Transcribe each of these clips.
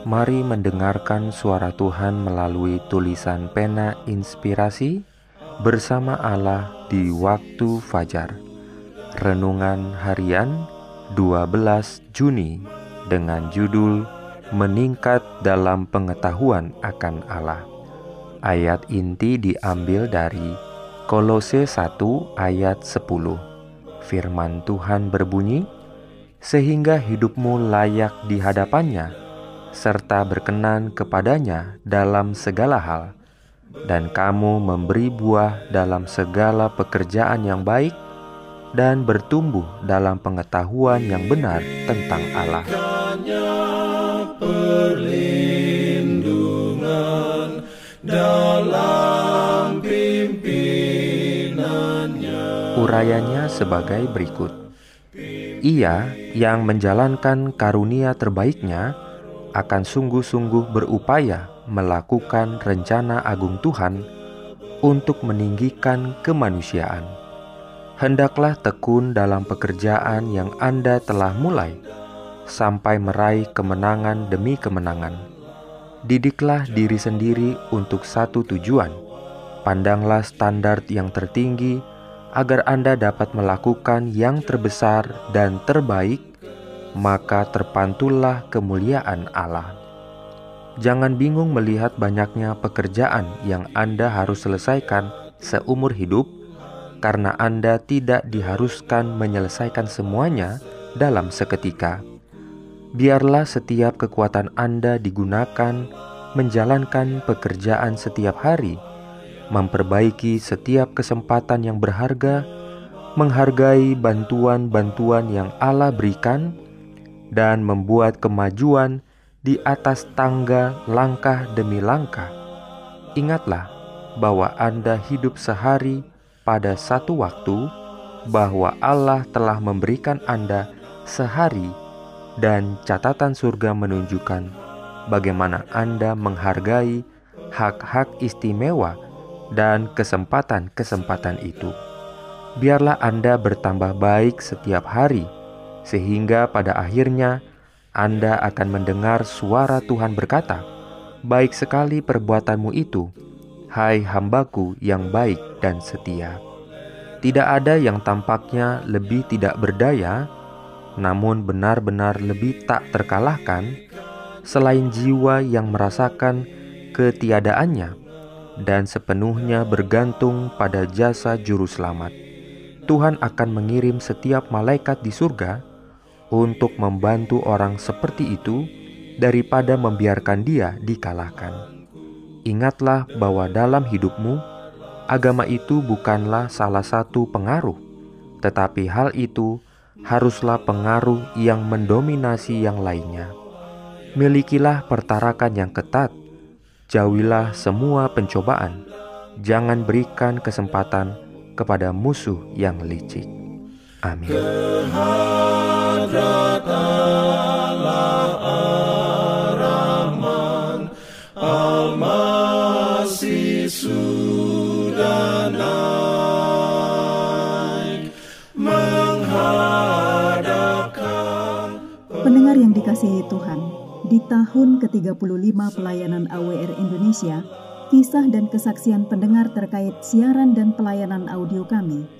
Mari mendengarkan suara Tuhan melalui tulisan pena inspirasi bersama Allah di waktu fajar. Renungan harian 12 Juni dengan judul Meningkat dalam pengetahuan akan Allah. Ayat inti diambil dari Kolose 1 ayat 10. Firman Tuhan berbunyi, sehingga hidupmu layak di hadapannya serta berkenan kepadanya dalam segala hal, dan kamu memberi buah dalam segala pekerjaan yang baik dan bertumbuh dalam pengetahuan yang benar tentang Allah. Urayanya sebagai berikut. Ia yang menjalankan karunia terbaiknya akan sungguh-sungguh berupaya melakukan rencana agung Tuhan untuk meninggikan kemanusiaan. Hendaklah tekun dalam pekerjaan yang Anda telah mulai sampai meraih kemenangan demi kemenangan. Didiklah diri sendiri untuk satu tujuan. Pandanglah standar yang tertinggi agar Anda dapat melakukan yang terbesar dan terbaik maka terpantullah kemuliaan Allah. Jangan bingung melihat banyaknya pekerjaan yang Anda harus selesaikan seumur hidup, karena Anda tidak diharuskan menyelesaikan semuanya dalam seketika. Biarlah setiap kekuatan Anda digunakan menjalankan pekerjaan setiap hari, memperbaiki setiap kesempatan yang berharga, menghargai bantuan-bantuan yang Allah berikan dan membuat kemajuan di atas tangga langkah demi langkah. Ingatlah bahwa Anda hidup sehari pada satu waktu, bahwa Allah telah memberikan Anda sehari, dan catatan surga menunjukkan bagaimana Anda menghargai hak-hak istimewa dan kesempatan-kesempatan itu. Biarlah Anda bertambah baik setiap hari sehingga pada akhirnya Anda akan mendengar suara Tuhan berkata, "Baik sekali perbuatanmu itu, hai hambaku yang baik dan setia." Tidak ada yang tampaknya lebih tidak berdaya, namun benar-benar lebih tak terkalahkan selain jiwa yang merasakan ketiadaannya dan sepenuhnya bergantung pada jasa Juru Selamat. Tuhan akan mengirim setiap malaikat di surga untuk membantu orang seperti itu daripada membiarkan dia dikalahkan. Ingatlah bahwa dalam hidupmu, agama itu bukanlah salah satu pengaruh, tetapi hal itu haruslah pengaruh yang mendominasi yang lainnya. Milikilah pertarakan yang ketat, jauhilah semua pencobaan, jangan berikan kesempatan kepada musuh yang licik. Amin. Pendengar yang dikasihi Tuhan, di tahun ke-35 pelayanan AWR Indonesia, kisah dan kesaksian pendengar terkait siaran dan pelayanan audio kami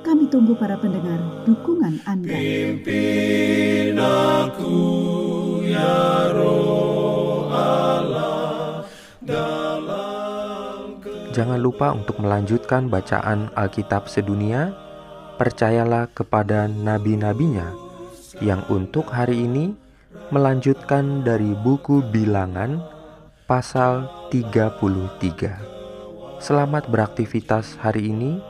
Kami tunggu para pendengar dukungan Anda. Pimpin aku ya roh Allah dalam jangan lupa untuk melanjutkan bacaan Alkitab sedunia. Percayalah kepada nabi-nabinya yang untuk hari ini melanjutkan dari buku Bilangan pasal 33. Selamat beraktivitas hari ini.